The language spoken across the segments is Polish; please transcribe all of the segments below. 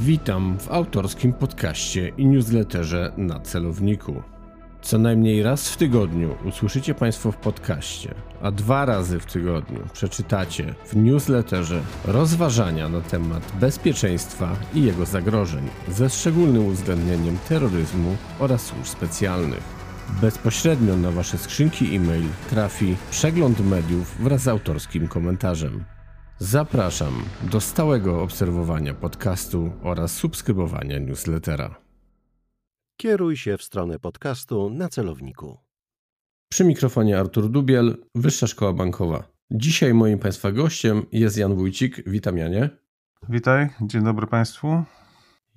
Witam w autorskim podcaście i newsletterze na celowniku. Co najmniej raz w tygodniu usłyszycie Państwo w podcaście, a dwa razy w tygodniu przeczytacie w newsletterze rozważania na temat bezpieczeństwa i jego zagrożeń, ze szczególnym uwzględnieniem terroryzmu oraz służb specjalnych. Bezpośrednio na Wasze skrzynki e-mail trafi przegląd mediów wraz z autorskim komentarzem. Zapraszam do stałego obserwowania podcastu oraz subskrybowania newslettera. Kieruj się w stronę podcastu na celowniku. Przy mikrofonie Artur Dubiel, Wyższa Szkoła Bankowa. Dzisiaj moim Państwa gościem jest Jan Wójcik. Witam Janie. Witaj, dzień dobry Państwu.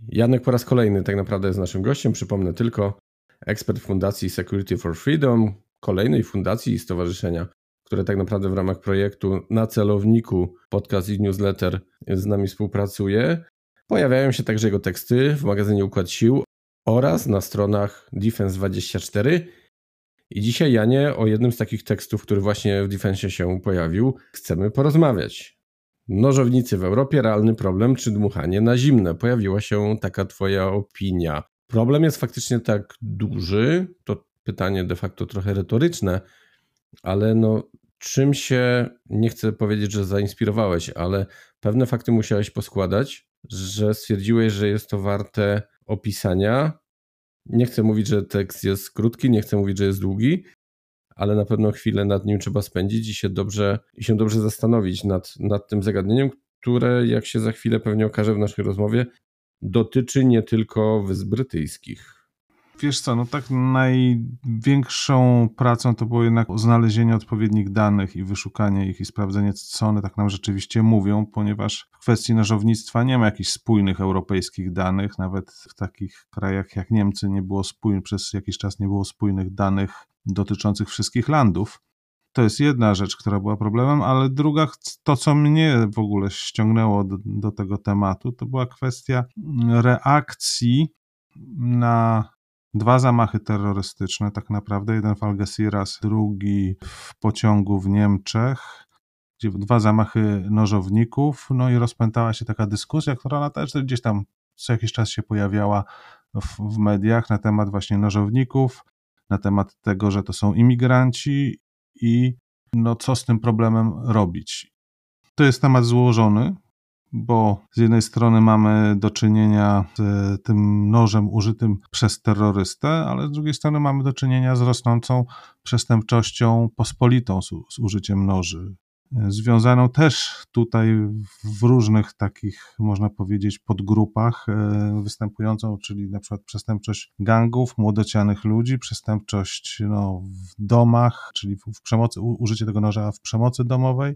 Janek po raz kolejny tak naprawdę jest naszym gościem. Przypomnę tylko, ekspert Fundacji Security for Freedom, kolejnej fundacji i stowarzyszenia, które tak naprawdę w ramach projektu na celowniku podcast i newsletter z nami współpracuje. Pojawiają się także jego teksty w magazynie Układ Sił oraz na stronach Defense24. I dzisiaj, Janie, o jednym z takich tekstów, który właśnie w Defense się pojawił, chcemy porozmawiać. Nożownicy w Europie, realny problem, czy dmuchanie na zimne? Pojawiła się taka Twoja opinia. Problem jest faktycznie tak duży, to pytanie de facto trochę retoryczne, ale no, czym się, nie chcę powiedzieć, że zainspirowałeś, ale pewne fakty musiałeś poskładać, że stwierdziłeś, że jest to warte opisania. Nie chcę mówić, że tekst jest krótki, nie chcę mówić, że jest długi, ale na pewno chwilę nad nim trzeba spędzić i się dobrze, i się dobrze zastanowić nad, nad tym zagadnieniem, które, jak się za chwilę pewnie okaże w naszej rozmowie, dotyczy nie tylko Wysp Brytyjskich. Wiesz co, no tak największą pracą to było jednak znalezienie odpowiednich danych i wyszukanie ich i sprawdzenie, co one tak nam rzeczywiście mówią, ponieważ w kwestii nożownictwa nie ma jakichś spójnych europejskich danych, nawet w takich krajach jak Niemcy nie było spójnych, przez jakiś czas nie było spójnych danych dotyczących wszystkich landów. To jest jedna rzecz, która była problemem, ale druga, to co mnie w ogóle ściągnęło do, do tego tematu, to była kwestia reakcji na dwa zamachy terrorystyczne, tak naprawdę. Jeden w Algeciras, drugi w pociągu w Niemczech, dwa zamachy nożowników. No i rozpętała się taka dyskusja, która też gdzieś tam co jakiś czas się pojawiała w, w mediach na temat właśnie nożowników, na temat tego, że to są imigranci i no co z tym problemem robić. To jest temat złożony, bo z jednej strony mamy do czynienia z tym nożem użytym przez terrorystę, ale z drugiej strony mamy do czynienia z rosnącą przestępczością pospolitą z, z użyciem noży. Związaną też tutaj w różnych takich, można powiedzieć, podgrupach e, występującą, czyli na przykład przestępczość gangów, młodocianych ludzi, przestępczość no, w domach, czyli w, przemocy, użycie tego noża w przemocy domowej,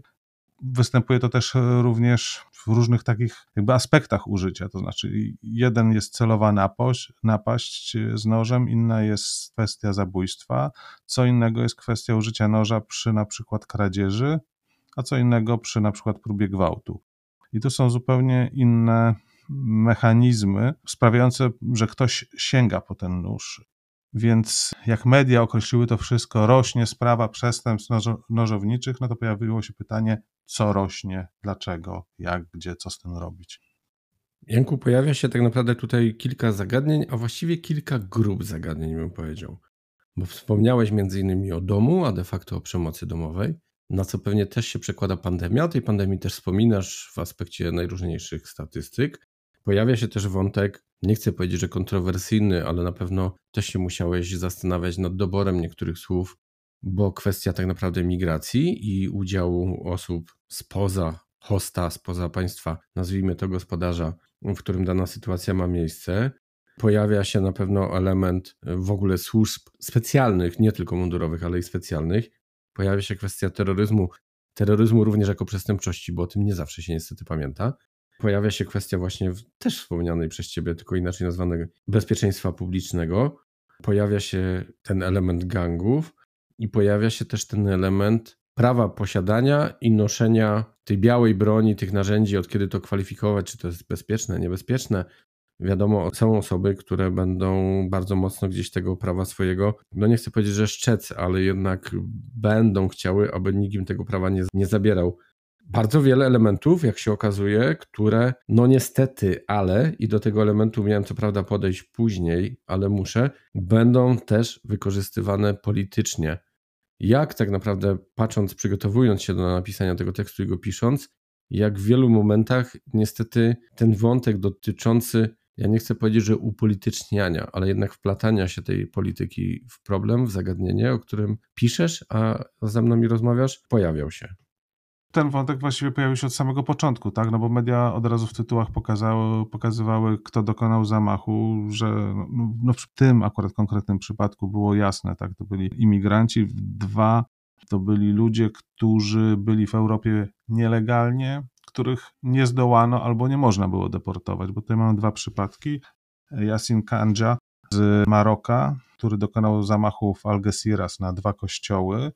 występuje to też e, również w różnych takich jakby aspektach użycia, to znaczy jeden jest celowa napaść, napaść z nożem, inna jest kwestia zabójstwa, co innego jest kwestia użycia noża przy na przykład kradzieży, a co innego przy na przykład próbie gwałtu. I to są zupełnie inne mechanizmy sprawiające, że ktoś sięga po ten nóż. Więc jak media określiły to wszystko, rośnie sprawa przestępstw nożowniczych, no to pojawiło się pytanie, co rośnie, dlaczego, jak, gdzie, co z tym robić. Janku, pojawia się tak naprawdę tutaj kilka zagadnień, a właściwie kilka grup zagadnień, bym powiedział. Bo wspomniałeś między innymi o domu, a de facto o przemocy domowej, na co pewnie też się przekłada pandemia. Tej pandemii też wspominasz w aspekcie najróżniejszych statystyk. Pojawia się też wątek, nie chcę powiedzieć, że kontrowersyjny, ale na pewno też się musiałeś zastanawiać nad doborem niektórych słów bo kwestia tak naprawdę migracji i udziału osób spoza hosta, spoza państwa, nazwijmy to gospodarza, w którym dana sytuacja ma miejsce, pojawia się na pewno element w ogóle służb specjalnych, nie tylko mundurowych, ale i specjalnych. Pojawia się kwestia terroryzmu, terroryzmu również jako przestępczości, bo o tym nie zawsze się niestety pamięta. Pojawia się kwestia właśnie też wspomnianej przez Ciebie, tylko inaczej nazwanego bezpieczeństwa publicznego. Pojawia się ten element gangów, i pojawia się też ten element prawa posiadania i noszenia tej białej broni, tych narzędzi, od kiedy to kwalifikować, czy to jest bezpieczne, niebezpieczne. Wiadomo, są osoby, które będą bardzo mocno gdzieś tego prawa swojego, no nie chcę powiedzieć, że szczec, ale jednak będą chciały, aby nikt im tego prawa nie, nie zabierał. Bardzo wiele elementów, jak się okazuje, które no niestety, ale i do tego elementu miałem co prawda podejść później, ale muszę, będą też wykorzystywane politycznie. Jak tak naprawdę patrząc, przygotowując się do napisania tego tekstu i go pisząc, jak w wielu momentach niestety ten wątek dotyczący, ja nie chcę powiedzieć, że upolityczniania, ale jednak wplatania się tej polityki w problem, w zagadnienie, o którym piszesz, a ze mną mi rozmawiasz, pojawiał się ten wątek właściwie pojawił się od samego początku, tak? No bo media od razu w tytułach pokazały, pokazywały, kto dokonał zamachu, że no, no, no w tym akurat konkretnym przypadku było jasne, tak? To byli imigranci. Dwa, to byli ludzie, którzy byli w Europie nielegalnie, których nie zdołano albo nie można było deportować, bo tutaj mamy dwa przypadki. Yasin Kanja z Maroka, który dokonał zamachu w Algeciras na dwa kościoły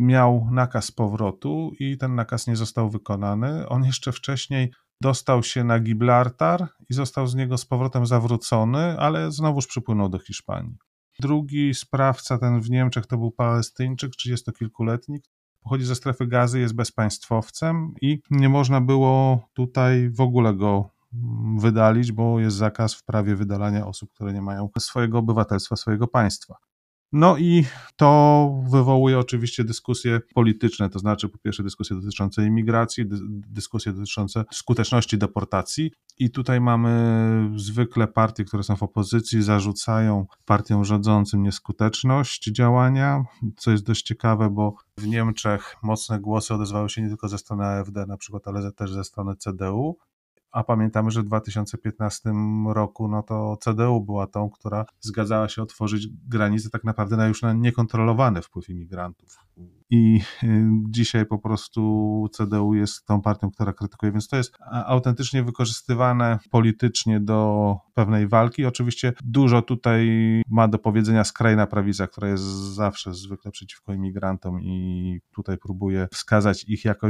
miał nakaz powrotu i ten nakaz nie został wykonany. On jeszcze wcześniej dostał się na Gibraltar i został z niego z powrotem zawrócony, ale znowuż przypłynął do Hiszpanii. Drugi sprawca, ten w Niemczech, to był Palestyńczyk, 30-kilkuletnik. Pochodzi ze strefy gazy, jest bezpaństwowcem i nie można było tutaj w ogóle go wydalić, bo jest zakaz w prawie wydalania osób, które nie mają swojego obywatelstwa, swojego państwa. No i to wywołuje oczywiście dyskusje polityczne, to znaczy po pierwsze dyskusje dotyczące imigracji, dyskusje dotyczące skuteczności deportacji. I tutaj mamy zwykle partie, które są w opozycji, zarzucają partiom rządzącym nieskuteczność działania, co jest dość ciekawe, bo w Niemczech mocne głosy odezwały się nie tylko ze strony AfD na przykład, ale też ze strony CDU a pamiętamy, że w 2015 roku no to CDU była tą, która zgadzała się otworzyć granice tak naprawdę na już na niekontrolowany wpływ imigrantów. I y, dzisiaj po prostu CDU jest tą partią, która krytykuje, więc to jest autentycznie wykorzystywane politycznie do pewnej walki. Oczywiście dużo tutaj ma do powiedzenia skrajna prawica, która jest zawsze zwykle przeciwko imigrantom i tutaj próbuje wskazać ich jako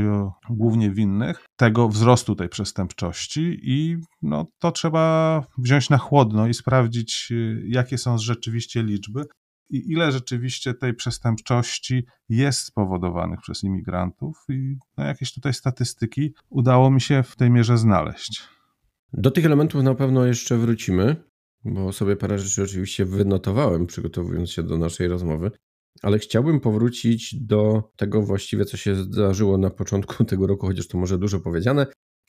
głównie winnych tego wzrostu tej przestępczości i no, to trzeba wziąć na chłodno i sprawdzić, y, jakie są rzeczywiście liczby i ile rzeczywiście tej przestępczości jest spowodowanych przez imigrantów i no, jakieś tutaj statystyki udało mi się w tej mierze znaleźć. Do tych elementów na pewno jeszcze wrócimy, bo sobie parę rzeczy oczywiście wynotowałem, przygotowując się do naszej rozmowy, ale chciałbym powrócić do tego właściwie, co się zdarzyło na początku tego roku, chociaż to może dużo powiedziane,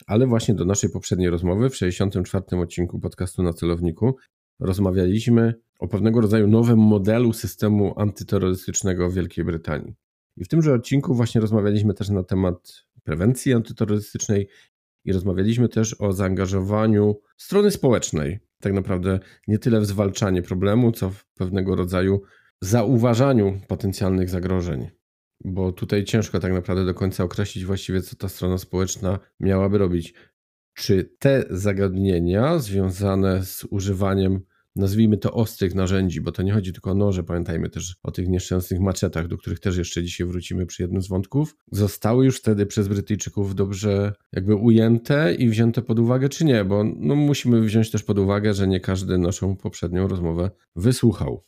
ale właśnie do naszej poprzedniej rozmowy w 64. odcinku podcastu na celowniku rozmawialiśmy o pewnego rodzaju nowym modelu systemu antyterrorystycznego w Wielkiej Brytanii. I w tymże odcinku właśnie rozmawialiśmy też na temat prewencji antyterrorystycznej i rozmawialiśmy też o zaangażowaniu strony społecznej. Tak naprawdę nie tyle w zwalczanie problemu, co w pewnego rodzaju zauważaniu potencjalnych zagrożeń. Bo tutaj ciężko tak naprawdę do końca określić właściwie, co ta strona społeczna miałaby robić. Czy te zagadnienia związane z używaniem nazwijmy to ostrych narzędzi, bo to nie chodzi tylko o noże, pamiętajmy też o tych nieszczęsnych maczetach, do których też jeszcze dzisiaj wrócimy przy jednym z wątków, zostały już wtedy przez Brytyjczyków dobrze jakby ujęte i wzięte pod uwagę, czy nie, bo no, musimy wziąć też pod uwagę, że nie każdy naszą poprzednią rozmowę wysłuchał.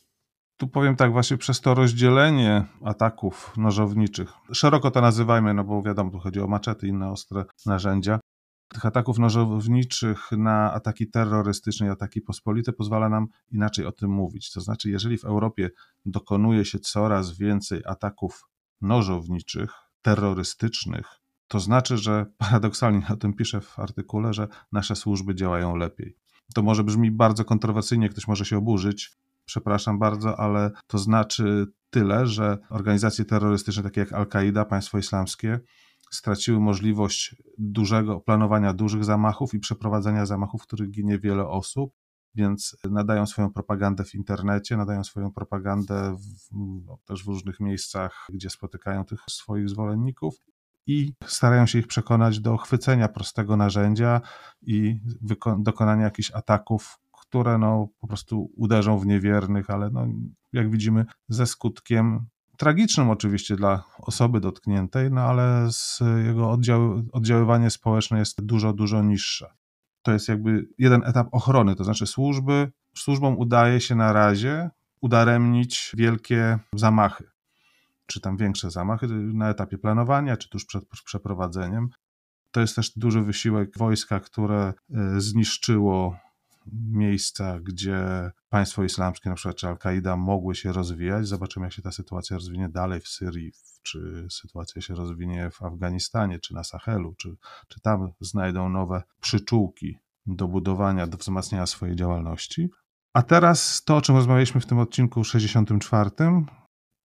Tu powiem tak, właśnie przez to rozdzielenie ataków nożowniczych, szeroko to nazywajmy, no bo wiadomo, tu chodzi o maczety, inne ostre narzędzia, tych ataków nożowniczych na ataki terrorystyczne i ataki pospolite pozwala nam inaczej o tym mówić. To znaczy, jeżeli w Europie dokonuje się coraz więcej ataków nożowniczych, terrorystycznych, to znaczy, że paradoksalnie o tym piszę w artykule, że nasze służby działają lepiej. To może brzmi bardzo kontrowersyjnie, ktoś może się oburzyć. Przepraszam bardzo, ale to znaczy tyle, że organizacje terrorystyczne takie jak Al-Kaida, państwo islamskie, straciły możliwość dużego planowania dużych zamachów i przeprowadzenia zamachów, w których ginie wiele osób, więc nadają swoją propagandę w internecie, nadają swoją propagandę w, no, też w różnych miejscach, gdzie spotykają tych swoich zwolenników i starają się ich przekonać do chwycenia prostego narzędzia i dokonania jakichś ataków, które no, po prostu uderzą w niewiernych, ale no, jak widzimy, ze skutkiem tragicznym oczywiście dla osoby dotkniętej, no ale jego oddział, oddziaływanie społeczne jest dużo, dużo niższe. To jest jakby jeden etap ochrony, to znaczy służby, służbom udaje się na razie udaremnić wielkie zamachy, czy tam większe zamachy na etapie planowania, czy tuż przed przeprowadzeniem. To jest też duży wysiłek wojska, które e, zniszczyło miejsca, gdzie państwo islamskie, na przykład czy Al-Kaida, mogły się rozwijać. Zobaczymy, jak się ta sytuacja rozwinie dalej w Syrii, czy sytuacja się rozwinie w Afganistanie, czy na Sahelu, czy, czy tam znajdą nowe przyczółki do budowania, do wzmacniania swojej działalności. A teraz to, o czym rozmawialiśmy w tym odcinku 64,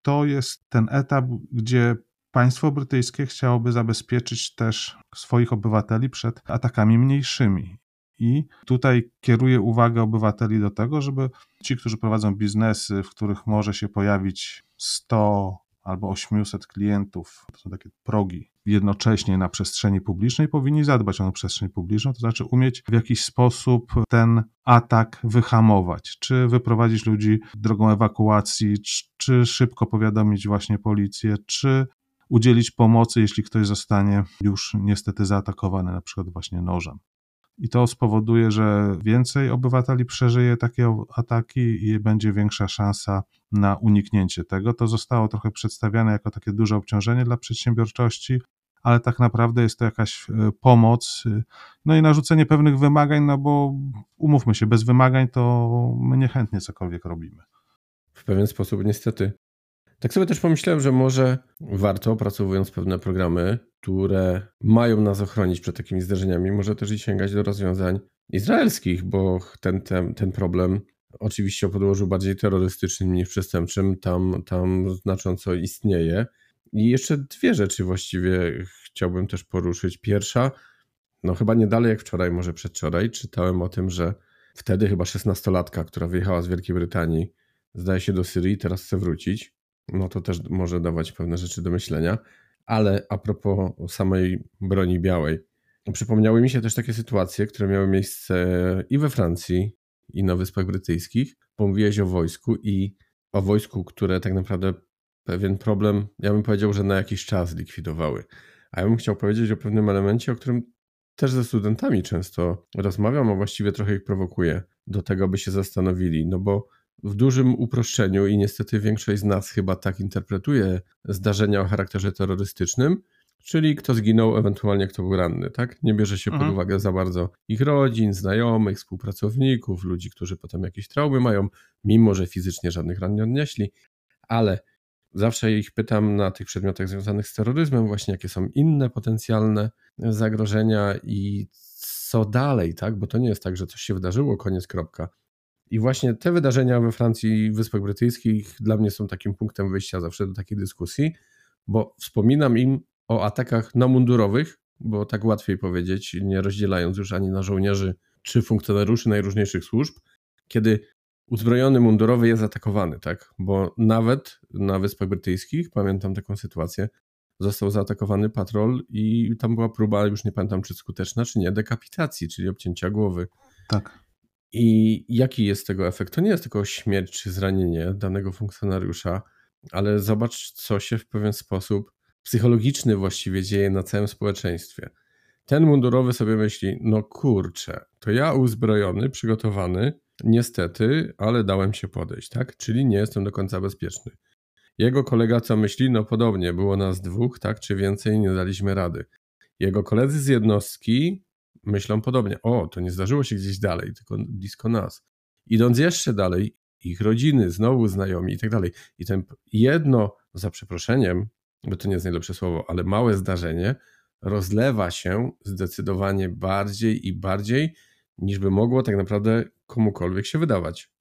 to jest ten etap, gdzie państwo brytyjskie chciałoby zabezpieczyć też swoich obywateli przed atakami mniejszymi. I tutaj kieruje uwagę obywateli do tego, żeby ci, którzy prowadzą biznesy, w których może się pojawić 100 albo 800 klientów, to są takie progi, jednocześnie na przestrzeni publicznej, powinni zadbać o tę przestrzeń publiczną, to znaczy umieć w jakiś sposób ten atak wyhamować, czy wyprowadzić ludzi drogą ewakuacji, czy szybko powiadomić właśnie policję, czy udzielić pomocy, jeśli ktoś zostanie już niestety zaatakowany, na przykład właśnie nożem. I to spowoduje, że więcej obywateli przeżyje takie ataki i będzie większa szansa na uniknięcie tego. To zostało trochę przedstawiane jako takie duże obciążenie dla przedsiębiorczości, ale tak naprawdę jest to jakaś e, pomoc, e, no i narzucenie pewnych wymagań, no bo umówmy się, bez wymagań to my niechętnie cokolwiek robimy. W pewien sposób niestety. Tak sobie też pomyślałem, że może warto, opracowując pewne programy, które mają nas ochronić przed takimi zdarzeniami, może też i sięgać do rozwiązań izraelskich, bo ten, ten, ten problem oczywiście o podłożu bardziej terrorystycznym niż przestępczym tam, tam znacząco istnieje. I jeszcze dwie rzeczy właściwie chciałbym też poruszyć. Pierwsza, no chyba nie dalej jak wczoraj, może przedwczoraj, czytałem o tym, że wtedy chyba szesnastolatka, która wyjechała z Wielkiej Brytanii, zdaje się do Syrii, teraz chce wrócić. No to też może dawać pewne rzeczy do myślenia. Ale a propos samej broni białej, przypomniały mi się też takie sytuacje, które miały miejsce i we Francji, i na Wyspach Brytyjskich. Pomówiłeś o wojsku i o wojsku, które tak naprawdę pewien problem, ja bym powiedział, że na jakiś czas likwidowały. A ja bym chciał powiedzieć o pewnym elemencie, o którym też ze studentami często rozmawiam, a właściwie trochę ich prowokuję do tego, by się zastanowili. No bo w dużym uproszczeniu, i niestety większość z nas chyba tak interpretuje zdarzenia o charakterze terrorystycznym, czyli kto zginął, ewentualnie kto był ranny, tak? Nie bierze się mhm. pod uwagę za bardzo ich rodzin, znajomych, współpracowników, ludzi, którzy potem jakieś traumy mają, mimo że fizycznie żadnych ran nie odnieśli, ale zawsze ich pytam na tych przedmiotach związanych z terroryzmem, właśnie jakie są inne potencjalne zagrożenia i co dalej, tak? Bo to nie jest tak, że coś się wydarzyło, koniec, kropka. I właśnie te wydarzenia we Francji i Wyspach Brytyjskich dla mnie są takim punktem wyjścia zawsze do takiej dyskusji, bo wspominam im o atakach na mundurowych, bo tak łatwiej powiedzieć, nie rozdzielając już ani na żołnierzy czy funkcjonariuszy najróżniejszych służb, kiedy uzbrojony mundurowy jest atakowany, tak? Bo nawet na Wyspach Brytyjskich, pamiętam taką sytuację, został zaatakowany patrol i tam była próba, już nie pamiętam czy skuteczna, czy nie, dekapitacji, czyli obcięcia głowy. Tak. I jaki jest tego efekt? To nie jest tylko śmierć czy zranienie danego funkcjonariusza, ale zobacz, co się w pewien sposób psychologiczny właściwie dzieje na całym społeczeństwie. Ten mundurowy sobie myśli, no kurczę, to ja uzbrojony, przygotowany, niestety, ale dałem się podejść, tak? Czyli nie jestem do końca bezpieczny. Jego kolega co myśli? No podobnie, było nas dwóch, tak? Czy więcej nie daliśmy rady. Jego koledzy z jednostki myślą podobnie. O, to nie zdarzyło się gdzieś dalej, tylko blisko nas. Idąc jeszcze dalej, ich rodziny, znowu znajomi i tak dalej. I ten jedno, za przeproszeniem, bo to nie jest najlepsze słowo, ale małe zdarzenie rozlewa się zdecydowanie bardziej i bardziej, niż by mogło tak naprawdę komukolwiek się wydawać.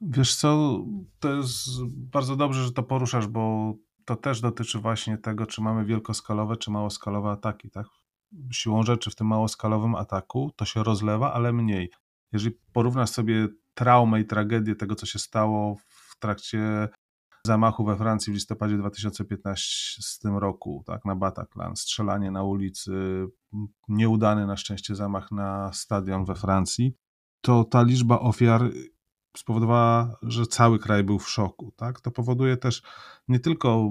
Wiesz co, to jest bardzo dobrze, że to poruszasz, bo to też dotyczy właśnie tego, czy mamy wielkoskalowe, czy małoskalowe ataki, tak? Siłą rzeczy w tym małoskalowym ataku to się rozlewa, ale mniej. Jeżeli porównasz sobie traumę i tragedię tego, co się stało w trakcie zamachu we Francji w listopadzie 2015 roku, tak, na Bataclan, strzelanie na ulicy, nieudany na szczęście zamach na stadion we Francji, to ta liczba ofiar spowodowała, że cały kraj był w szoku. Tak? To powoduje też nie tylko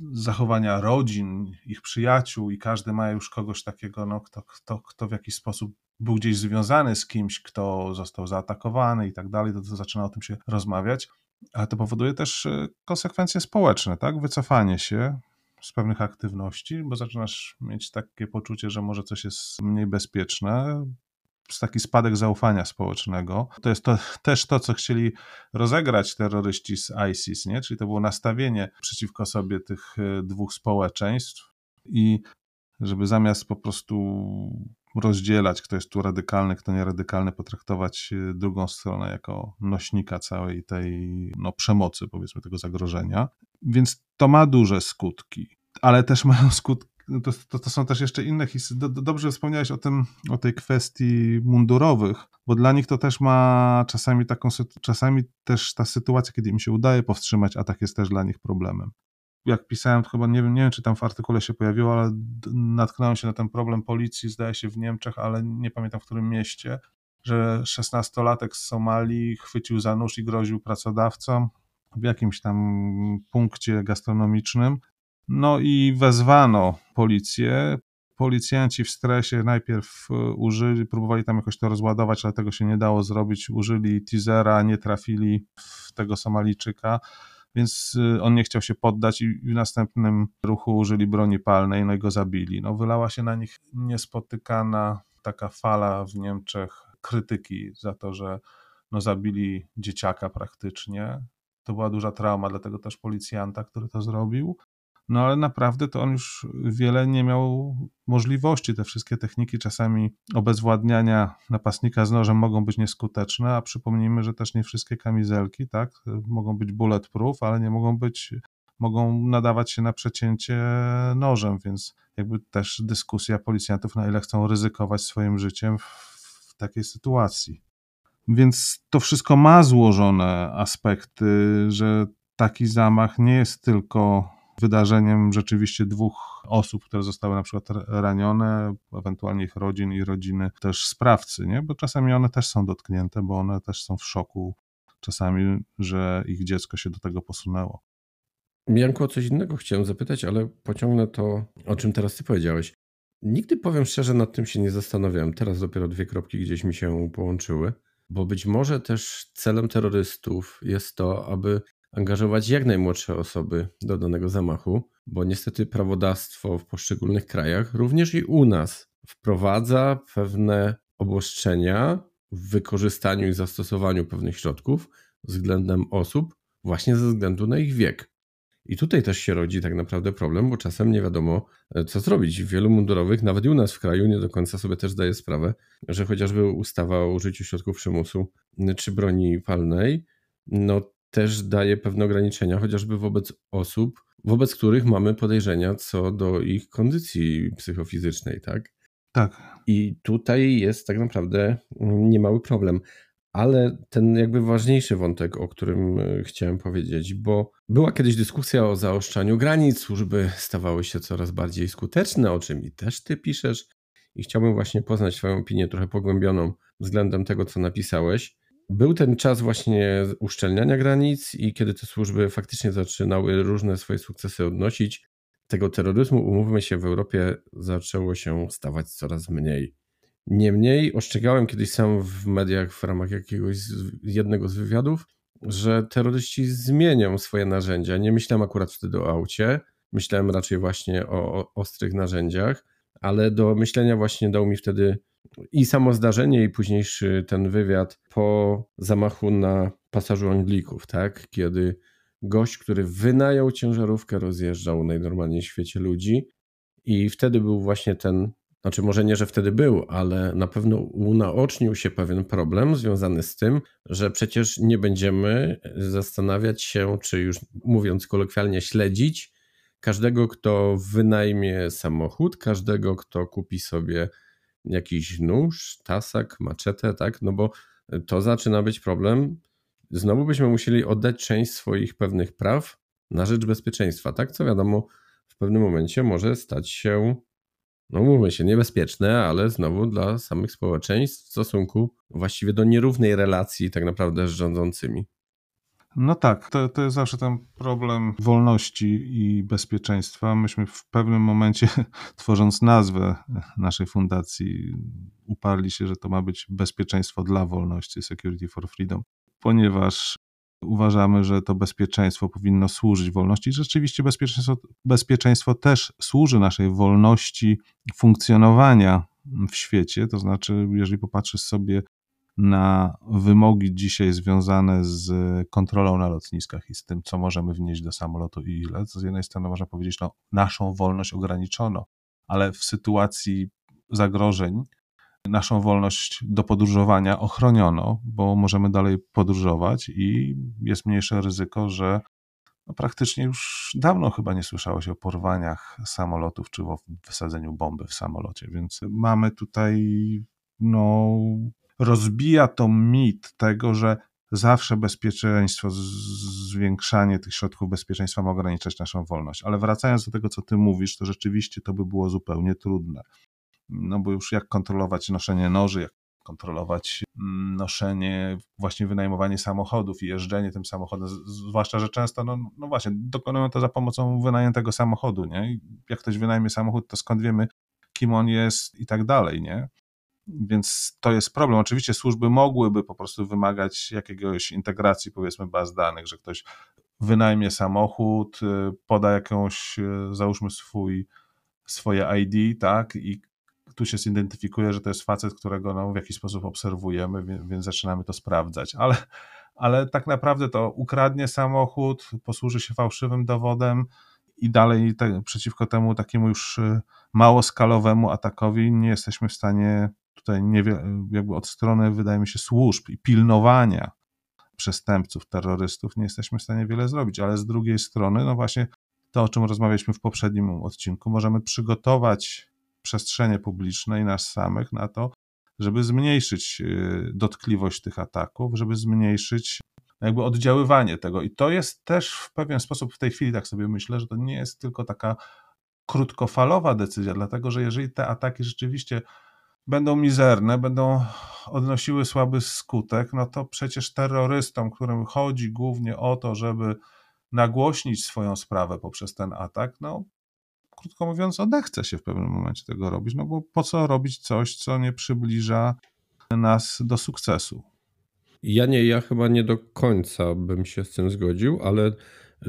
zachowania rodzin, ich przyjaciół i każdy ma już kogoś takiego, no, kto, kto, kto w jakiś sposób był gdzieś związany z kimś, kto został zaatakowany i tak dalej, to, to zaczyna o tym się rozmawiać, ale to powoduje też e, konsekwencje społeczne, tak? Wycofanie się, z pewnych aktywności, bo zaczynasz mieć takie poczucie, że może coś jest mniej bezpieczne, taki spadek zaufania społecznego. To jest to, też to, co chcieli rozegrać terroryści z ISIS, nie? czyli to było nastawienie przeciwko sobie tych e, dwóch społeczeństw i żeby zamiast po prostu rozdzielać, kto jest tu radykalny, kto nie radykalny, potraktować e, drugą stronę jako nośnika całej tej no, przemocy, powiedzmy, tego zagrożenia. Więc to ma duże skutki, ale też mają skutki to, to, to, są też jeszcze inne historie. Dobrze wspomniałeś o, tym, o tej kwestii mundurowych, bo dla nich to też ma czasami taką, czasami też ta sytuacja, kiedy im się udaje powstrzymać atak jest też dla nich problemem. Jak pisałem, chyba nie wiem, nie wiem, czy tam w artykule się pojawiło, ale natknąłem się na ten problem policji, zdaje się w Niemczech, ale nie pamiętam w którym mieście, że szesnastolatek z Somalii chwycił za nóż i groził pracodawcom w jakimś tam punkcie gastronomicznym no i wezwano policję. Policjanci w stresie najpierw e, użyli, próbowali tam jakoś to rozładować, ale tego się nie dało zrobić. Użyli teasera, nie trafili w tego Somalijczyka, więc e, on nie chciał się poddać i w następnym ruchu użyli broni palnej, no i go zabili. No, wylała się na nich niespotykana taka fala w Niemczech krytyki za to, że no, zabili dzieciaka praktycznie. To była duża trauma dla tego też policjanta, który to zrobił. No ale naprawdę to on już wiele nie miał możliwości. Te wszystkie techniki czasami obezwładniania napastnika z nożem mogą być nieskuteczne, a przypomnijmy, że też nie wszystkie kamizelki, tak, mogą być bulletproof, ale nie mogą być, mogą nadawać się na przecięcie nożem, więc jakby też dyskusja policjantów, na ile chcą ryzykować swoim życiem w, w takiej sytuacji. Więc to wszystko ma złożone aspekty, że taki zamach nie jest tylko wydarzeniem rzeczywiście dwóch osób, które zostały na przykład ranione, ewentualnie ich rodzin i rodziny też sprawcy, nie? bo czasami one też są dotknięte, bo one też są w szoku czasami, że ich dziecko się do tego posunęło. Janku, o coś innego chciałem zapytać, ale pociągnę to, o czym teraz ty powiedziałeś. Nigdy, powiem szczerze, nad tym się nie zastanawiałem. Teraz dopiero dwie kropki gdzieś mi się połączyły, bo być może też celem terrorystów jest to, aby angażować jak najmłodsze osoby do danego zamachu, bo niestety prawodawstwo w poszczególnych krajach, również i u nas, wprowadza pewne obostrzenia w wykorzystaniu i zastosowaniu pewnych środków względem osób, właśnie ze względu na ich wiek. I tutaj też się rodzi tak naprawdę problem, bo czasem nie wiadomo, e, co zrobić. Wielu mundurowych, nawet i u nas w kraju, nie do końca sobie też zdaje sprawę, że chociażby ustawa o użyciu środków przymusu czy broni palnej, no też daje pewne ograniczenia, chociażby wobec osób, wobec których mamy podejrzenia co do ich kondycji psychofizycznej, tak? Tak. I tutaj jest tak naprawdę niemały problem. Ale ten jakby ważniejszy wątek, o którym e, chciałem powiedzieć, bo była kiedyś dyskusja o zaostrzaniu granic, służby stawały się coraz bardziej skuteczne, o czym i też ty piszesz. I chciałbym właśnie poznać Twoją opinię trochę pogłębioną względem tego, co napisałeś. Był ten czas właśnie uszczelniania granic i kiedy te służby faktycznie zaczynały różne swoje sukcesy odnosić, tego terroryzmu, umówmy się, w Europie zaczęło się stawać coraz mniej. Niemniej ostrzegałem kiedyś sam w mediach w ramach jakiegoś jednego z wywiadów, że terroryści zmienią swoje narzędzia. Nie myślałem akurat wtedy o aucie, myślałem raczej właśnie o, o ostrych narzędziach, ale do myślenia właśnie dał mi wtedy i samo zdarzenie, i późniejszy ten wywiad po zamachu na pasażu Anglików, tak? Kiedy gość, który wynajął ciężarówkę, rozjeżdżał najnormalniej w świecie ludzi, i wtedy był właśnie ten, znaczy może nie, że wtedy był, ale na pewno unaocznił się pewien problem związany z tym, że przecież nie będziemy zastanawiać się, czy już mówiąc kolokwialnie, śledzić każdego, kto wynajmie samochód, każdego, kto kupi sobie jakiś nóż, tasak, maczetę, tak? No bo to zaczyna być problem. Znowu byśmy musieli oddać część swoich pewnych praw na rzecz bezpieczeństwa, tak? Co wiadomo, w pewnym momencie może stać się, no mówmy się, niebezpieczne, ale znowu dla samych społeczeństw w stosunku właściwie do nierównej relacji tak naprawdę z rządzącymi. No tak, to, to jest zawsze ten problem wolności i bezpieczeństwa. Myśmy w pewnym momencie, tworząc nazwę naszej fundacji, uparli się, że to ma być bezpieczeństwo dla wolności, Security for Freedom, ponieważ uważamy, że to bezpieczeństwo powinno służyć wolności. Rzeczywiście bezpieczeństwo, bezpieczeństwo też służy naszej wolności funkcjonowania w świecie. To znaczy, jeżeli popatrzysz sobie na wymogi dzisiaj związane z kontrolą na lotniskach i z tym, co możemy wnieść do samolotu i ile, z jednej strony można powiedzieć, no, naszą wolność ograniczono, ale w sytuacji zagrożeń naszą wolność do podróżowania ochroniono, bo możemy dalej podróżować i jest mniejsze ryzyko, że no praktycznie już dawno chyba nie słyszało się o porwaniach samolotów czy o wysadzeniu bomby w samolocie, więc mamy tutaj, no, rozbija to mit tego, że zawsze bezpieczeństwo, zwiększanie tych środków bezpieczeństwa ma ograniczać naszą wolność. Ale wracając do tego, co ty mówisz, to rzeczywiście to by było zupełnie trudne no bo już jak kontrolować noszenie noży, jak kontrolować mm, noszenie, właśnie wynajmowanie samochodów i jeżdżenie tym samochodem, zwłaszcza, że często, no, no właśnie, dokonują to za pomocą wynajętego samochodu, nie? Jak ktoś wynajmie samochód, to skąd wiemy, kim on jest i tak dalej, nie? Więc to jest problem. Oczywiście służby mogłyby po prostu wymagać jakiegoś integracji, powiedzmy, baz danych, że ktoś wynajmie samochód, y, poda jakąś, y, załóżmy swój, swoje ID, tak, i tu się zidentyfikuje, że to jest facet, którego no, w jakiś sposób obserwujemy, więc, więc zaczynamy to sprawdzać. Ale, ale tak naprawdę to ukradnie samochód, posłuży się fałszywym dowodem i dalej te, przeciwko temu takiemu już y, małoskalowemu atakowi nie jesteśmy w stanie tutaj nie, jakby od strony, wydaje mi się, służb i pilnowania przestępców, terrorystów nie jesteśmy w stanie wiele zrobić, ale z drugiej strony, no właśnie to, o czym rozmawialiśmy w poprzednim odcinku, możemy przygotować przestrzenie publiczne i nas samych na to, żeby zmniejszyć y, dotkliwość tych ataków, żeby zmniejszyć jakby oddziaływanie tego. I to jest też w pewien sposób w tej chwili, tak sobie myślę, że to nie jest tylko taka krótkofalowa decyzja, dlatego że jeżeli te ataki rzeczywiście będą mizerne, będą odnosiły słaby skutek, no to przecież terrorystom, którym chodzi głównie o to, żeby nagłośnić swoją sprawę poprzez ten atak, no krótko mówiąc, odechce się w pewnym momencie tego robić, no bo po co robić coś, co nie przybliża nas do sukcesu? Ja nie, ja chyba nie do końca bym się z tym zgodził, ale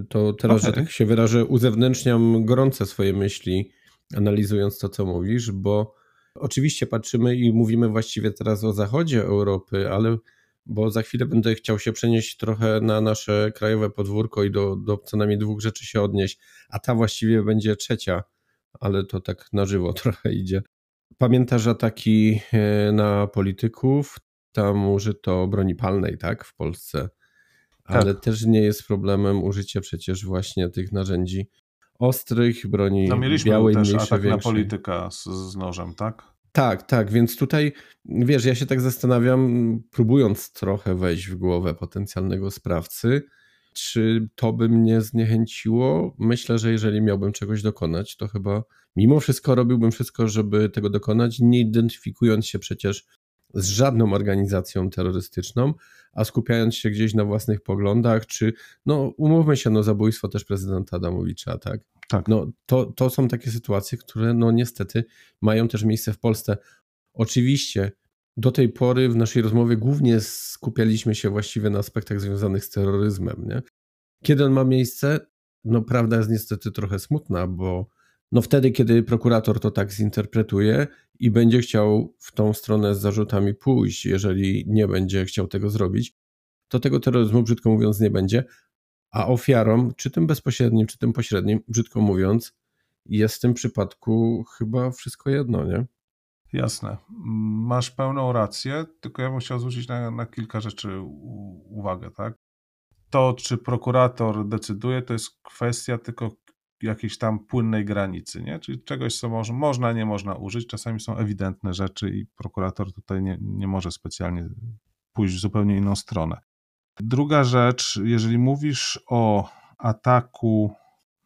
to teraz, okay. że tak się wyrażę, uzewnętrzniam gorące swoje myśli, analizując to, co mówisz, bo oczywiście patrzymy i mówimy właściwie teraz o zachodzie Europy, ale bo za chwilę będę chciał się przenieść trochę na nasze krajowe podwórko i do, do co najmniej dwóch rzeczy się odnieść, a ta właściwie będzie trzecia, ale to tak na żywo trochę idzie. Pamiętasz ataki e, na polityków? Tam użyto broni palnej, tak, w Polsce. Ale tak. też nie jest problemem użycie przecież właśnie tych narzędzi ostrych, broni no, mieliśmy białej, też atak większej. na polityka z, z nożem, tak? Tak, tak, więc tutaj wiesz, ja się tak zastanawiam, próbując trochę wejść w głowę potencjalnego sprawcy, czy to by mnie zniechęciło? Myślę, że jeżeli miałbym czegoś dokonać, to chyba mimo wszystko robiłbym wszystko, żeby tego dokonać, nie identyfikując się przecież z żadną organizacją terrorystyczną, a skupiając się gdzieś na własnych poglądach, czy no umówmy się, no zabójstwo też prezydenta Adamowicza, tak? Tak. No, to, to są takie sytuacje, które no niestety mają też miejsce w Polsce. Oczywiście do tej pory w naszej rozmowie głównie skupialiśmy się właściwie na aspektach związanych z terroryzmem. Nie? Kiedy on ma miejsce? No prawda jest niestety trochę smutna, bo no wtedy, kiedy prokurator to tak zinterpretuje i będzie chciał w tą stronę z zarzutami pójść, jeżeli nie będzie chciał tego zrobić, to tego terroryzmu, brzydko mówiąc, nie będzie, a ofiarą, czy tym bezpośrednim, czy tym pośrednim, brzydko mówiąc, jest w tym przypadku chyba wszystko jedno, nie? Jasne. Masz pełną rację, tylko ja bym chciał zwrócić na, na kilka rzeczy uwagę, tak? To, czy prokurator decyduje, to jest kwestia tylko jakiejś tam płynnej granicy, nie? Czyli czegoś, co może, można, nie można użyć. Czasami są ewidentne rzeczy i prokurator tutaj nie, nie może specjalnie pójść w zupełnie inną stronę. Druga rzecz, jeżeli mówisz o ataku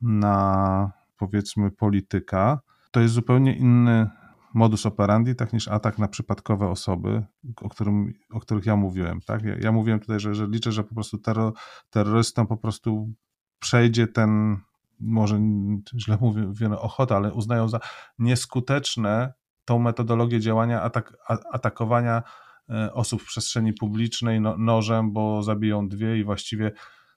na powiedzmy polityka, to jest zupełnie inny modus operandi, tak niż atak na przypadkowe osoby, o, którym, o których ja mówiłem. Tak? Ja, ja mówiłem tutaj, że, że liczę, że po prostu terror, terrorystom po prostu przejdzie ten, może źle mówię, ochota, ale uznają za nieskuteczne tą metodologię działania, atak, atakowania e, osób w przestrzeni publicznej no, nożem, bo zabiją dwie i właściwie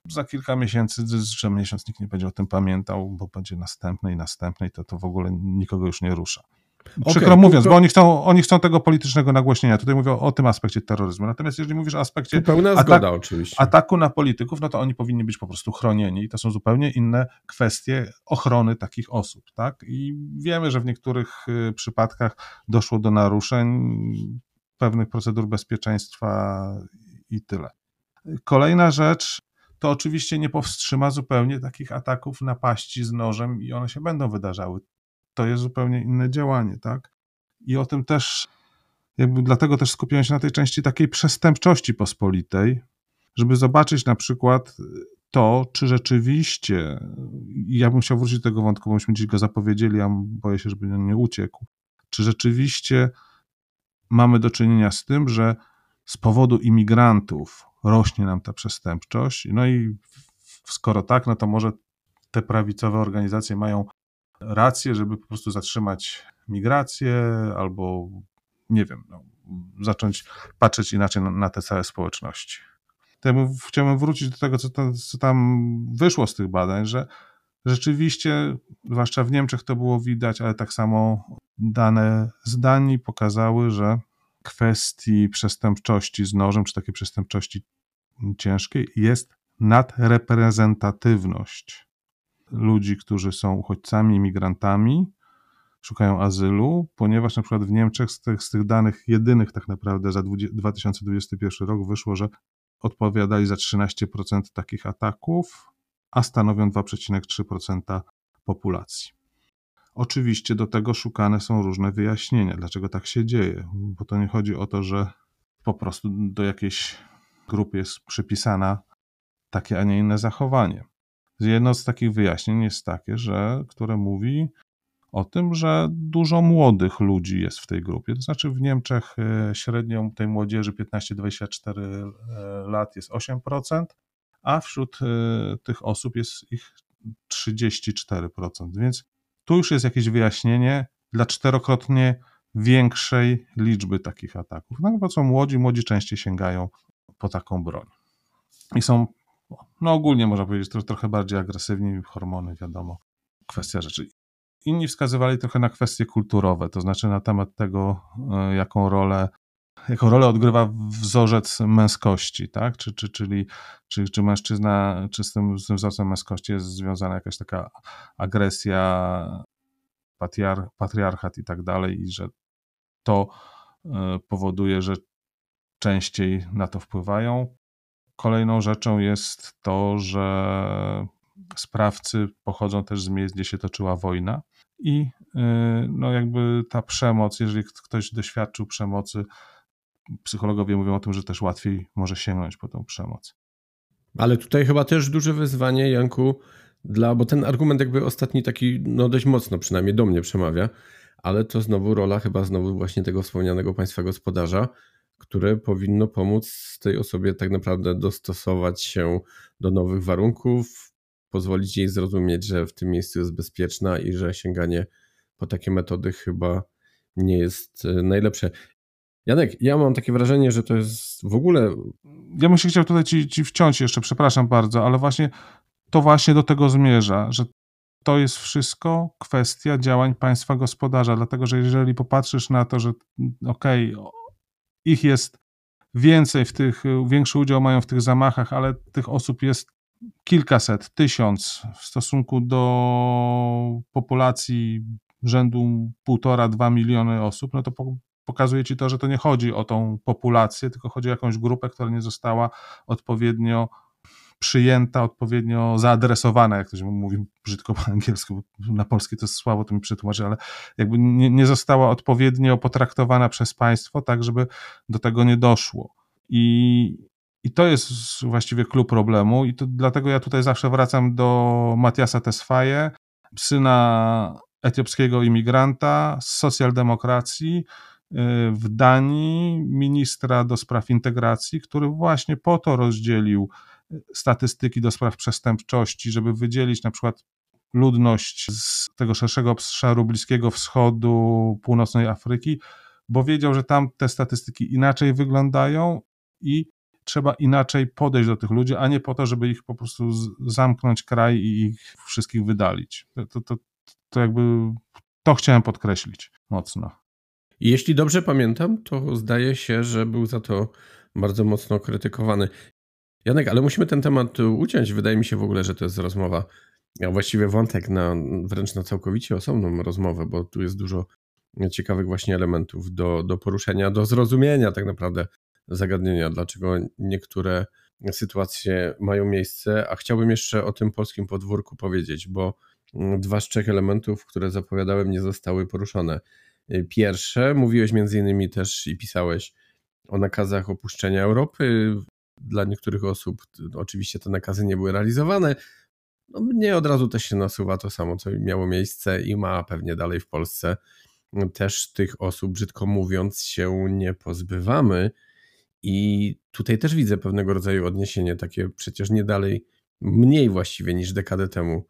za kilka miesięcy, że miesiąc nikt nie będzie o tym pamiętał, bo będzie następny i następny to, to w ogóle nikogo już nie rusza. Przykro okay, mówiąc, to... bo oni chcą, oni chcą tego politycznego nagłośnienia. Tutaj mówię o, tym aspekcie terroryzmu. Natomiast jeżeli mówisz o aspekcie pełna atak, zgoda, oczywiście. ataku na polityków, no to oni powinni być po prostu chronieni. I to są zupełnie inne kwestie ochrony takich osób. Tak? I wiemy, że w niektórych y, przypadkach doszło do naruszeń pewnych procedur bezpieczeństwa i tyle. Kolejna rzecz, to oczywiście nie powstrzyma zupełnie takich ataków, napaści z nożem i one się będą wydarzały. To jest zupełnie inne działanie, tak? I o tym też, jakby dlatego też skupiłem się na tej części takiej przestępczości pospolitej, żeby zobaczyć na przykład to, czy rzeczywiście, ja bym chciał wrócić do tego wątku, bo myśmy dziś go zapowiedzieli, a boję się, żeby on nie uciekł, czy rzeczywiście mamy do czynienia z tym, że z powodu imigrantów rośnie nam ta przestępczość. No i skoro tak, no to może te prawicowe organizacje mają rację, żeby po prostu zatrzymać migrację albo nie wiem, no, zacząć patrzeć inaczej na, na te całe społeczności. Chciałbym wrócić do tego, co, to, co tam wyszło z tych badań, że rzeczywiście, zwłaszcza w Niemczech to było widać, ale tak samo dane z Danii pokazały, że kwestii przestępczości z nożem, czy takiej przestępczości ciężkiej, jest nadreprezentatywność ludzi, którzy są uchodźcami, imigrantami, szukają azylu, ponieważ na przykład w Niemczech z tych, z tych danych jedynych tak naprawdę za 2021 rok wyszło, że odpowiadali za 13% takich ataków, a stanowią 2,3% populacji. Oczywiście do tego szukane są różne wyjaśnienia, dlaczego tak się dzieje, bo to nie chodzi o to, że po prostu do jakiejś grupy jest przypisana takie, a nie inne zachowanie. Jedno z takich wyjaśnień jest takie, że, które mówi o tym, że dużo młodych ludzi jest w tej grupie. To znaczy w Niemczech e, średnią tej młodzieży 15-24 e, lat jest 8%, a wśród e, tych osób jest ich 34%. Więc tu już jest jakieś wyjaśnienie dla czterokrotnie większej liczby takich ataków. No bo są młodzi, młodzi częściej sięgają po taką broń. I są, no ogólnie można powiedzieć, trochę bardziej agresywni, hormony, wiadomo, kwestia rzeczy. Inni wskazywali trochę na kwestie kulturowe, to znaczy na temat tego, e, jaką rolę jaką rolę odgrywa wzorzec męskości, tak? Czy, czy, czyli czy, czy mężczyzna, czy z tym, z tym wzorcem męskości jest związana jakaś taka agresja, patriar, patriarchat i tak dalej, i że to e, powoduje, że częściej na to wpływają. Kolejną rzeczą jest to, że sprawcy pochodzą też z miejsc, gdzie się toczyła wojna i y, no jakby ta przemoc, jeżeli ktoś doświadczył przemocy, psychologowie mówią o tym, że też łatwiej może sięgnąć po tą przemoc. Ale tutaj chyba też duże wyzwanie, Janku, dla, bo ten argument jakby ostatni taki, no dość mocno przynajmniej do mnie przemawia, ale to znowu rola chyba znowu właśnie tego wspomnianego państwa gospodarza, które powinno pomóc tej osobie tak naprawdę dostosować się do nowych warunków, pozwolić jej zrozumieć, że w tym miejscu jest bezpieczna i że sięganie po takie metody chyba nie jest e, najlepsze. Janek, ja mam takie wrażenie, że to jest w ogóle. Ja bym się chciał tutaj ci, ci wciąć jeszcze, przepraszam bardzo, ale właśnie to właśnie do tego zmierza, że to jest wszystko kwestia działań państwa gospodarza, dlatego że jeżeli popatrzysz na to, że okej, okay, ich jest więcej w tych, większy udział mają w tych zamachach, ale tych osób jest kilkaset, tysiąc w stosunku do populacji rzędu półtora, dwa miliony osób, no to pokazuje ci to, że to nie chodzi o tą populację, tylko chodzi o jakąś grupę, która nie została odpowiednio przyjęta, odpowiednio zaadresowana, jak ktoś mówi brzydko po angielsku, na polskie to jest słabo, to mi przetłumaczy, ale jakby nie, nie została odpowiednio potraktowana przez państwo, tak żeby do tego nie doszło. I, i to jest właściwie klucz problemu i to, dlatego ja tutaj zawsze wracam do Matiasa Tesfaye, syna etiopskiego imigranta z socjaldemokracji y, w Danii, ministra do spraw integracji, który właśnie po to rozdzielił statystyki do spraw przestępczości, żeby wydzielić na przykład ludność z tego szerszego obszaru Bliskiego Wschodu, północnej Afryki, bo wiedział, że tam te statystyki inaczej wyglądają i trzeba inaczej podejść do tych ludzi, a nie po to, żeby ich po prostu zamknąć kraj i ich wszystkich wydalić. To, to, to jakby to chciałem podkreślić mocno. Jeśli dobrze pamiętam, to zdaje się, że był za to bardzo mocno krytykowany. Janek, ale musimy ten temat uciąć. Wydaje mi się w ogóle, że to jest rozmowa, a właściwie wątek na wręcz na całkowicie osobną rozmowę, bo tu jest dużo ciekawych właśnie elementów do, do poruszenia, do zrozumienia tak naprawdę zagadnienia, dlaczego niektóre sytuacje mają miejsce, a chciałbym jeszcze o tym polskim podwórku powiedzieć, bo dwa z trzech elementów, które zapowiadałem, nie zostały poruszone. Pierwsze, mówiłeś między innymi też i pisałeś o nakazach opuszczenia Europy. Dla niektórych osób oczywiście te nakazy nie były realizowane. No, mnie od razu też się nasuwa to samo, co miało miejsce i ma pewnie dalej w Polsce. Też tych osób, brzydko mówiąc, się nie pozbywamy. I tutaj też widzę pewnego rodzaju odniesienie, takie przecież nie dalej, mniej właściwie niż dekadę temu.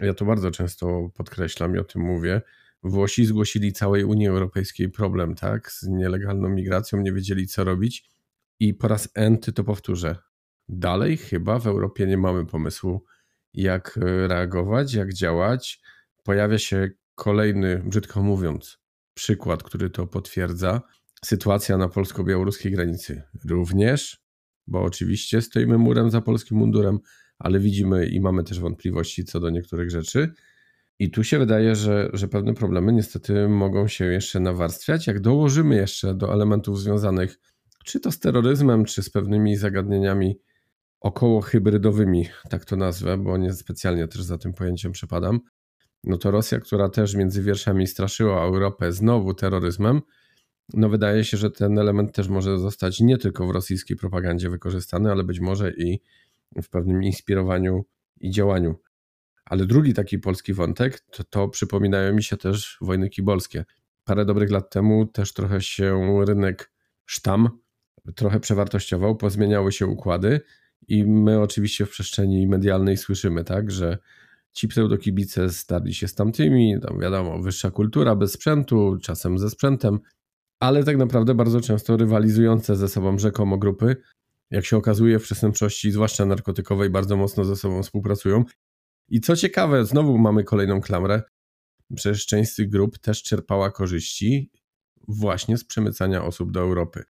Ja to bardzo często podkreślam i o tym mówię Włosi zgłosili całej Unii Europejskiej problem, tak, z nielegalną migracją, nie wiedzieli co robić i po raz enty to powtórzę. Dalej chyba w Europie nie mamy pomysłu, jak e, reagować, jak działać. Pojawia się kolejny, brzydko mówiąc, przykład, który to potwierdza. Sytuacja na polsko-białoruskiej granicy również, bo oczywiście stoimy murem za polskim mundurem, ale widzimy i mamy też wątpliwości co do niektórych rzeczy. I tu się wydaje, że, że pewne problemy niestety mogą się jeszcze nawarstwiać. Jak dołożymy jeszcze do elementów związanych czy to z terroryzmem, czy z pewnymi zagadnieniami około hybrydowymi, tak to nazwę, bo nie specjalnie też za tym pojęciem przepadam, no to Rosja, która też między wierszami straszyła Europę znowu terroryzmem, no wydaje się, że ten element też może zostać nie tylko w rosyjskiej propagandzie wykorzystany, ale być może i w pewnym inspirowaniu i działaniu. Ale drugi taki polski wątek to, to przypominają mi się też wojny kibolskie. Parę dobrych lat temu też trochę się rynek sztam trochę przewartościował, pozmieniały się układy i my oczywiście w przestrzeni medialnej słyszymy, tak, że ci pseudokibice starli się z tamtymi, tam wiadomo, wyższa kultura bez sprzętu, czasem ze sprzętem, ale tak naprawdę bardzo często rywalizujące ze sobą rzekomo grupy, jak się okazuje w przestępczości, zwłaszcza narkotykowej, bardzo mocno ze sobą współpracują i co ciekawe, znowu mamy kolejną klamrę. Przecież część z tych grup też czerpała korzyści właśnie z przemycania osób do Europy.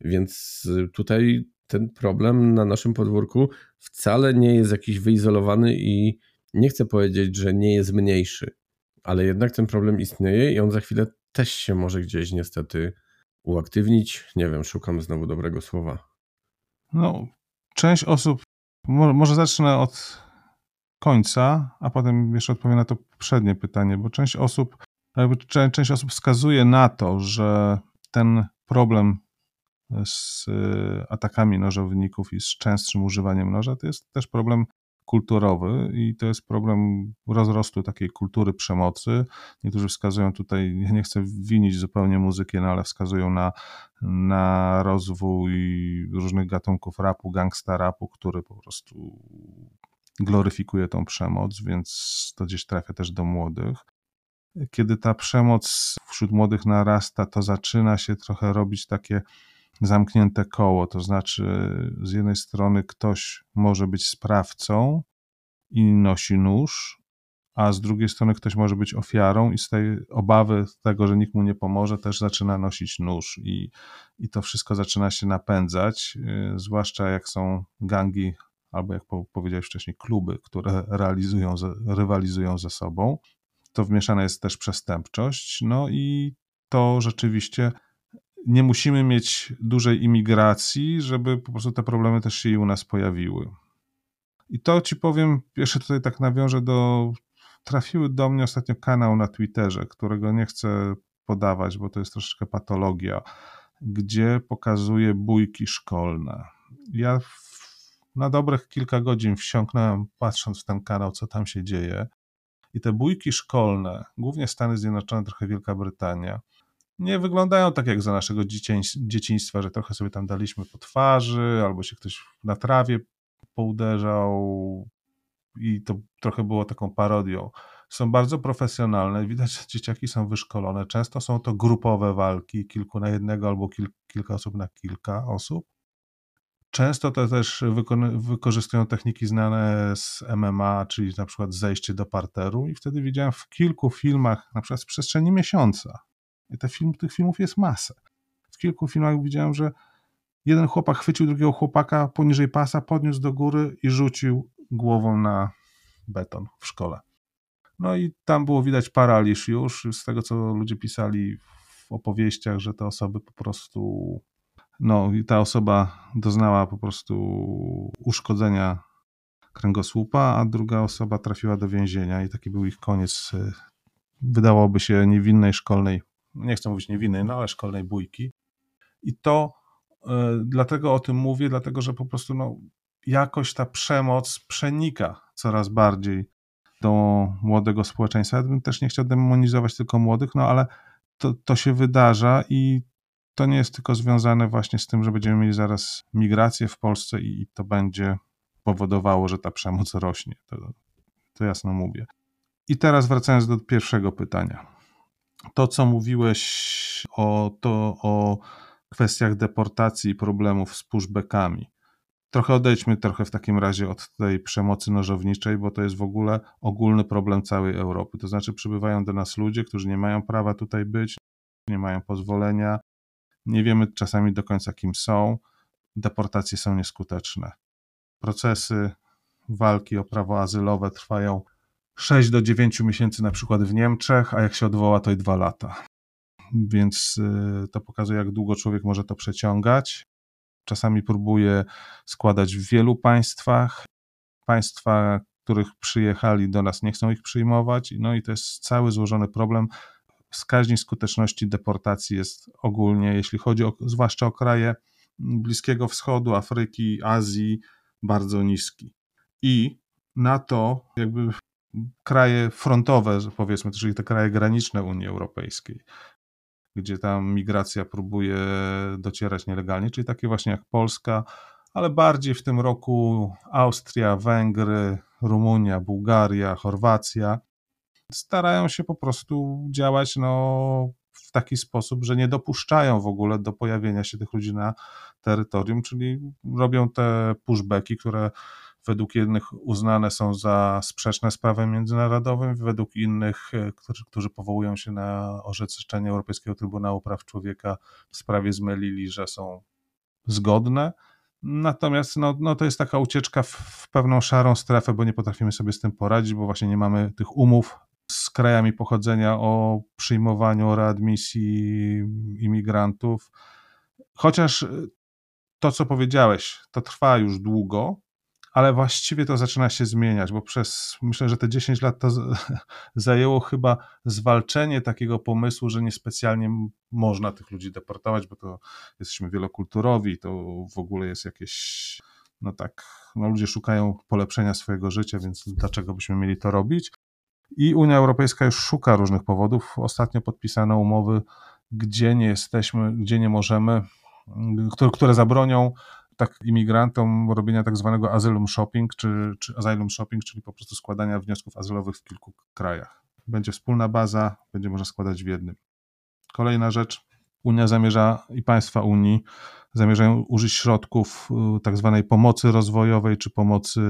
Więc tutaj ten problem na naszym podwórku wcale nie jest jakiś wyizolowany i nie chcę powiedzieć, że nie jest mniejszy, ale jednak ten problem istnieje i on za chwilę też się może gdzieś niestety uaktywnić. Nie wiem, szukam znowu dobrego słowa. No, część osób, może zacznę od końca, a potem jeszcze odpowiem na to poprzednie pytanie, bo część osób, część osób wskazuje na to, że ten problem z y, atakami nożowników i z częstszym używaniem noża to jest też problem kulturowy i to jest problem rozrostu takiej kultury przemocy. Niektórzy wskazują tutaj, ja nie chcę winić zupełnie muzyki, no ale wskazują na, na rozwój różnych gatunków rapu, gangsta rapu, który po prostu gloryfikuje tą przemoc, więc to gdzieś trafia też do młodych. Kiedy ta przemoc wśród młodych narasta, to zaczyna się trochę robić takie zamknięte koło, to znaczy z jednej strony ktoś może być sprawcą i nosi nóż, a z drugiej strony ktoś może być ofiarą i z tej obawy tego, że nikt mu nie pomoże, też zaczyna nosić nóż. I, i to wszystko zaczyna się napędzać, yy, zwłaszcza jak są gangi albo jak powiedziałeś wcześniej, kluby, które realizują, rywalizują ze sobą. To wmieszana jest też przestępczość, no i to rzeczywiście nie musimy mieć dużej imigracji, żeby po prostu te problemy też się i u nas pojawiły. I to ci powiem, jeszcze tutaj tak nawiążę do. Trafiły do mnie ostatnio kanał na Twitterze, którego nie chcę podawać, bo to jest troszeczkę patologia, gdzie pokazuje bójki szkolne. Ja na dobrych kilka godzin wsiąknąłem, patrząc w ten kanał, co tam się dzieje. I te bójki szkolne, głównie Stany Zjednoczone, trochę Wielka Brytania, nie wyglądają tak jak za naszego dzieciństwa, że trochę sobie tam daliśmy po twarzy, albo się ktoś na trawie pouderzał i to trochę było taką parodią są bardzo profesjonalne. Widać, że dzieciaki są wyszkolone. Często są to grupowe walki, kilku na jednego albo kil, kilka osób na kilka osób. Często to też wykorzystują techniki znane z MMA, czyli na przykład zejście do parteru i wtedy widziałem w kilku filmach, na przykład w przestrzeni miesiąca, i film, tych filmów jest masę. W kilku filmach widziałem, że jeden chłopak chwycił drugiego chłopaka poniżej pasa, podniósł do góry i rzucił głową na beton w szkole. No i tam było widać paraliż już, z tego co ludzie pisali w opowieściach, że te osoby po prostu, no i ta osoba doznała po prostu uszkodzenia kręgosłupa, a druga osoba trafiła do więzienia i taki był ich koniec, wydawałoby się, niewinnej szkolnej, nie chcę mówić niewinnej, no ale szkolnej bójki. I to y, dlatego o tym mówię, dlatego że po prostu no, jakoś ta przemoc przenika coraz bardziej do młodego społeczeństwa. Ja bym też nie chciał demonizować tylko młodych, no ale to, to się wydarza i to nie jest tylko związane właśnie z tym, że będziemy mieli zaraz migrację w Polsce i to będzie powodowało, że ta przemoc rośnie. To, to jasno mówię. I teraz wracając do pierwszego pytania. To, co mówiłeś o, to, o kwestiach deportacji i problemów z pushbackami. Trochę odejdźmy trochę w takim razie od tej przemocy nożowniczej, bo to jest w ogóle ogólny problem całej Europy. To znaczy przybywają do nas ludzie, którzy nie mają prawa tutaj być, nie mają pozwolenia, nie wiemy czasami do końca kim są, deportacje są nieskuteczne. Procesy walki o prawo azylowe trwają 6 do 9 miesięcy na przykład w Niemczech, a jak się odwoła to i 2 lata. Więc y, to pokazuje, jak długo człowiek może to przeciągać. Czasami próbuje składać w wielu państwach. Państwa, których przyjechali do nas, nie chcą ich przyjmować. No i to jest cały złożony problem. Wskaźnik skuteczności deportacji jest ogólnie, jeśli chodzi o, zwłaszcza o kraje Bliskiego Wschodu, Afryki, Azji, bardzo niski. I na to jakby kraje frontowe, powiedzmy, czyli te kraje graniczne Unii Europejskiej, gdzie tam migracja próbuje docierać nielegalnie, czyli takie właśnie jak Polska, ale bardziej w tym roku Austria, Węgry, Rumunia, Bułgaria, Chorwacja starają się po prostu działać no, w taki sposób, że nie dopuszczają w ogóle do pojawienia się tych ludzi na terytorium, czyli robią te pushbacki, które według jednych uznane są za sprzeczne z prawem międzynarodowym, według innych, e, którzy, którzy powołują się na orzeczenie Europejskiego Trybunału Praw Człowieka w sprawie zmylili, że są zgodne. Natomiast no, no to jest taka ucieczka w, w pewną szarą strefę, bo nie potrafimy sobie z tym poradzić, bo właśnie nie mamy tych umów z krajami pochodzenia o przyjmowaniu, readmisji imigrantów. Chociaż to, co powiedziałeś, to trwa już długo, ale właściwie to zaczyna się zmieniać, bo przez myślę, że te 10 lat to zajęło chyba zwalczenie takiego pomysłu, że niespecjalnie można tych ludzi deportować, bo to jesteśmy wielokulturowi, to w ogóle jest jakieś, no tak, no ludzie szukają polepszenia swojego życia, więc dlaczego byśmy mieli to robić? I Unia Europejska już szuka różnych powodów. Ostatnio podpisano umowy, gdzie nie jesteśmy, gdzie nie możemy, które, które zabronią tak imigrantom robienia tak zwanego asylum shopping, czy, czy asylum shopping, czyli po prostu składania wniosków azylowych w kilku krajach. Będzie wspólna baza, będzie można składać w jednym. Kolejna rzecz, Unia zamierza i państwa Unii zamierzają użyć środków y, tak zwanej pomocy rozwojowej czy pomocy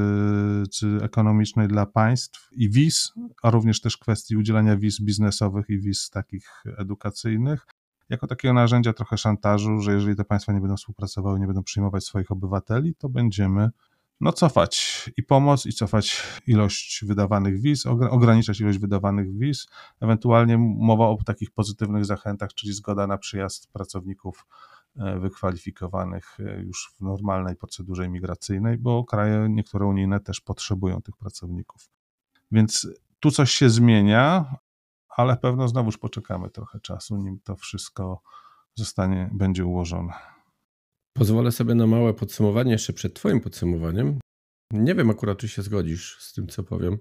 czy ekonomicznej dla państw i wiz, a również też kwestii udzielania wiz biznesowych i wiz takich edukacyjnych jako takiego narzędzia trochę szantażu, że jeżeli te państwa nie będą współpracowały, nie będą przyjmować swoich obywateli, to będziemy no, cofać i pomoc, i cofać ilość wydawanych wiz, ograniczać ilość wydawanych wiz, ewentualnie mowa o takich pozytywnych zachętach, czyli zgoda na przyjazd pracowników e, wykwalifikowanych e, już w normalnej procedurze imigracyjnej, bo kraje niektóre unijne też potrzebują tych pracowników. Więc tu coś się zmienia, ale pewno znowuż poczekamy trochę czasu, nim to wszystko zostanie, będzie ułożone. Pozwolę sobie na małe podsumowanie jeszcze przed Twoim podsumowaniem. Nie wiem akurat, czy się zgodzisz z tym, co powiem,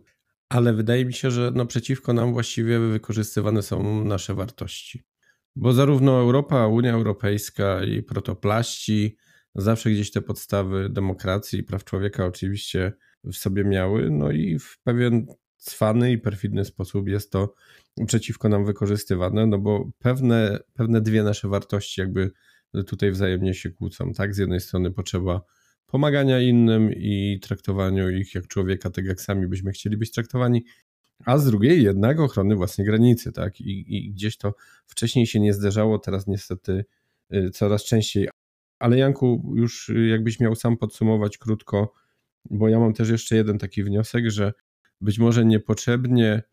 ale wydaje mi się, że no przeciwko nam właściwie wykorzystywane są nasze wartości. Bo zarówno Europa, Unia Europejska i protoplaści zawsze gdzieś te podstawy demokracji i praw człowieka oczywiście w sobie miały, no i w pewien cwany i perfidny sposób jest to przeciwko nam wykorzystywane, no bo pewne, pewne dwie nasze wartości jakby tutaj wzajemnie się kłócą, tak? Z jednej strony potrzeba pomagania innym i traktowaniu ich jak człowieka, tak jak sami byśmy chcieli być traktowani, a z drugiej jednak ochrony własnej granicy, tak? I, I, gdzieś to wcześniej się nie zdarzało, teraz niestety y, coraz częściej. Ale Janku, już jakbyś miał sam podsumować krótko, bo ja mam też jeszcze jeden taki wniosek, że być może niepotrzebnie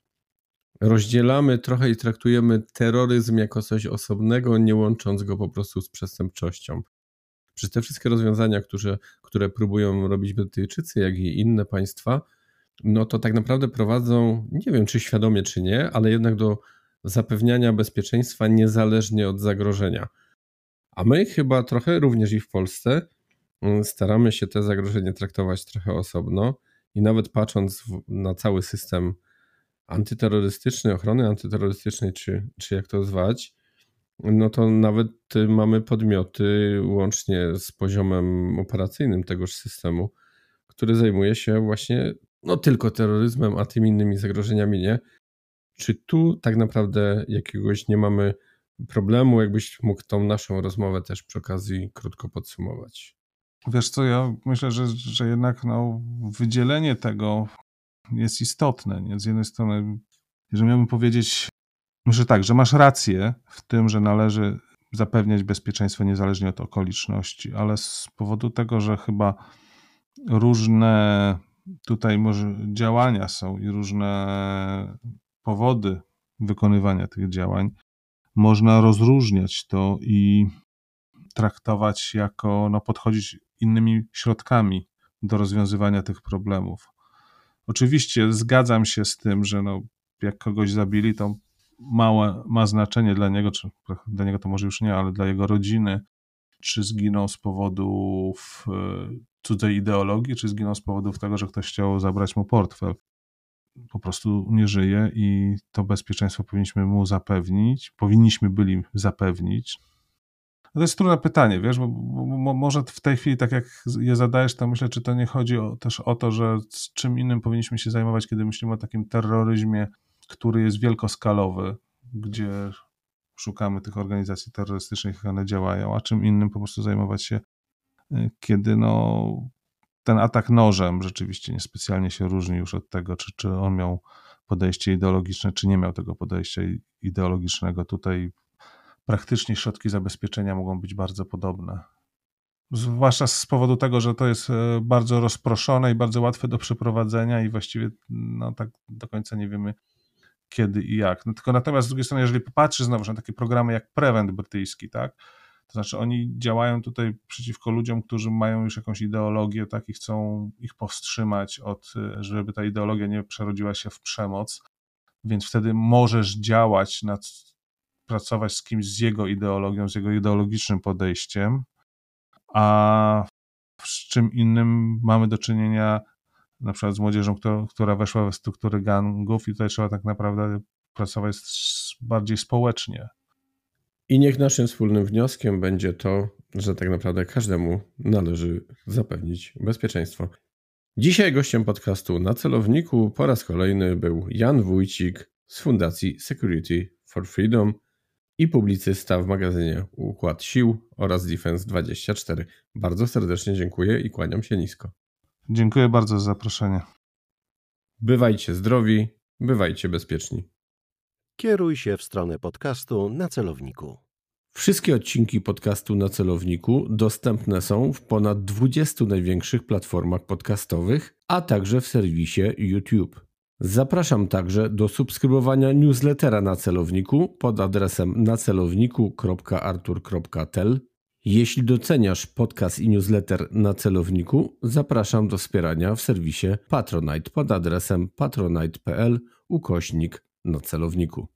rozdzielamy trochę i traktujemy terroryzm jako coś osobnego, nie łącząc go po prostu z przestępczością. Przez te wszystkie rozwiązania, które, które próbują robić Brytyjczycy, jak i inne państwa, no to tak naprawdę prowadzą, nie wiem czy świadomie, czy nie, ale jednak do zapewniania bezpieczeństwa niezależnie od zagrożenia. A my chyba trochę, również i w Polsce, mm, staramy się te zagrożenie traktować trochę osobno i nawet patrząc na cały system antyterrorystyczny, ochrony antyterrorystycznej, czy, czy jak to zwać, no to nawet mamy podmioty łącznie z poziomem operacyjnym tegoż systemu, który zajmuje się właśnie no tylko terroryzmem, a tymi innymi zagrożeniami nie. Czy tu tak naprawdę jakiegoś nie mamy problemu? Jakbyś mógł tą naszą rozmowę też przy okazji krótko podsumować? Wiesz co, ja myślę, że, że jednak no, wydzielenie tego jest istotne. Nie? Z jednej strony, jeżeli miałbym powiedzieć, myślę tak, że masz rację w tym, że należy zapewniać bezpieczeństwo niezależnie od okoliczności, ale z powodu tego, że chyba różne tutaj może działania są i różne powody wykonywania tych działań, można rozróżniać to i traktować jako, no, podchodzić innymi środkami do rozwiązywania tych problemów. Oczywiście zgadzam się z tym, że no, jak kogoś zabili, to małe ma znaczenie dla niego, czy dla niego to może już nie, ale dla jego rodziny, czy zginął z powodów e, cudzej ideologii, czy zginął z powodów tego, że ktoś chciał zabrać mu portfel. Po prostu nie żyje i to bezpieczeństwo powinniśmy mu zapewnić, powinniśmy byli zapewnić. To jest trudne pytanie, wiesz, bo, bo, może w tej chwili, tak jak je zadajesz, to myślę, czy to nie chodzi o, też o to, że z czym innym powinniśmy się zajmować, kiedy myślimy o takim terroryzmie, który jest wielkoskalowy, gdzie szukamy tych organizacji terrorystycznych, jak one działają, a czym innym po prostu zajmować się, y, kiedy no, ten atak nożem rzeczywiście niespecjalnie się różni już od tego, czy, czy on miał podejście ideologiczne, czy nie miał tego podejścia ideologicznego. Tutaj praktycznie środki zabezpieczenia mogą być bardzo podobne. Zwłaszcza z powodu tego, że to jest e, bardzo rozproszone i bardzo łatwe do przeprowadzenia, i właściwie no, tak do końca nie wiemy, kiedy i jak. No, tylko natomiast z drugiej strony, jeżeli popatrzy znowu na takie programy jak Prevent brytyjski, tak, to znaczy oni działają tutaj przeciwko ludziom, którzy mają już jakąś ideologię, tak, i chcą ich powstrzymać od, e, żeby ta ideologia nie przerodziła się w przemoc, więc wtedy możesz działać nad pracować z kimś z jego ideologią, z jego ideologicznym podejściem, a z czym innym mamy do czynienia na przykład z młodzieżą, która, która weszła w struktury gangów i tutaj trzeba tak naprawdę pracować bardziej społecznie. I niech naszym wspólnym wnioskiem będzie to, że tak naprawdę każdemu należy zapewnić bezpieczeństwo. Dzisiaj gościem podcastu na celowniku po raz kolejny był Jan Wójcik z Fundacji Security for Freedom i publicysta w magazynie Układ Sił oraz Defense 24. Bardzo serdecznie dziękuję i kłaniam się nisko. Dziękuję bardzo za zaproszenie. Bywajcie zdrowi, bywajcie bezpieczni. Kieruj się w stronę podcastu na celowniku. Wszystkie odcinki podcastu na celowniku dostępne są w ponad 20 największych platformach podcastowych, a także w serwisie YouTube. Zapraszam także do subskrybowania newslettera na celowniku pod adresem nacelowniku.artur.tel. Jeśli doceniasz podcast i newsletter na celowniku, zapraszam do wspierania w serwisie Patronite pod adresem patronite.pl ukośnik na celowniku.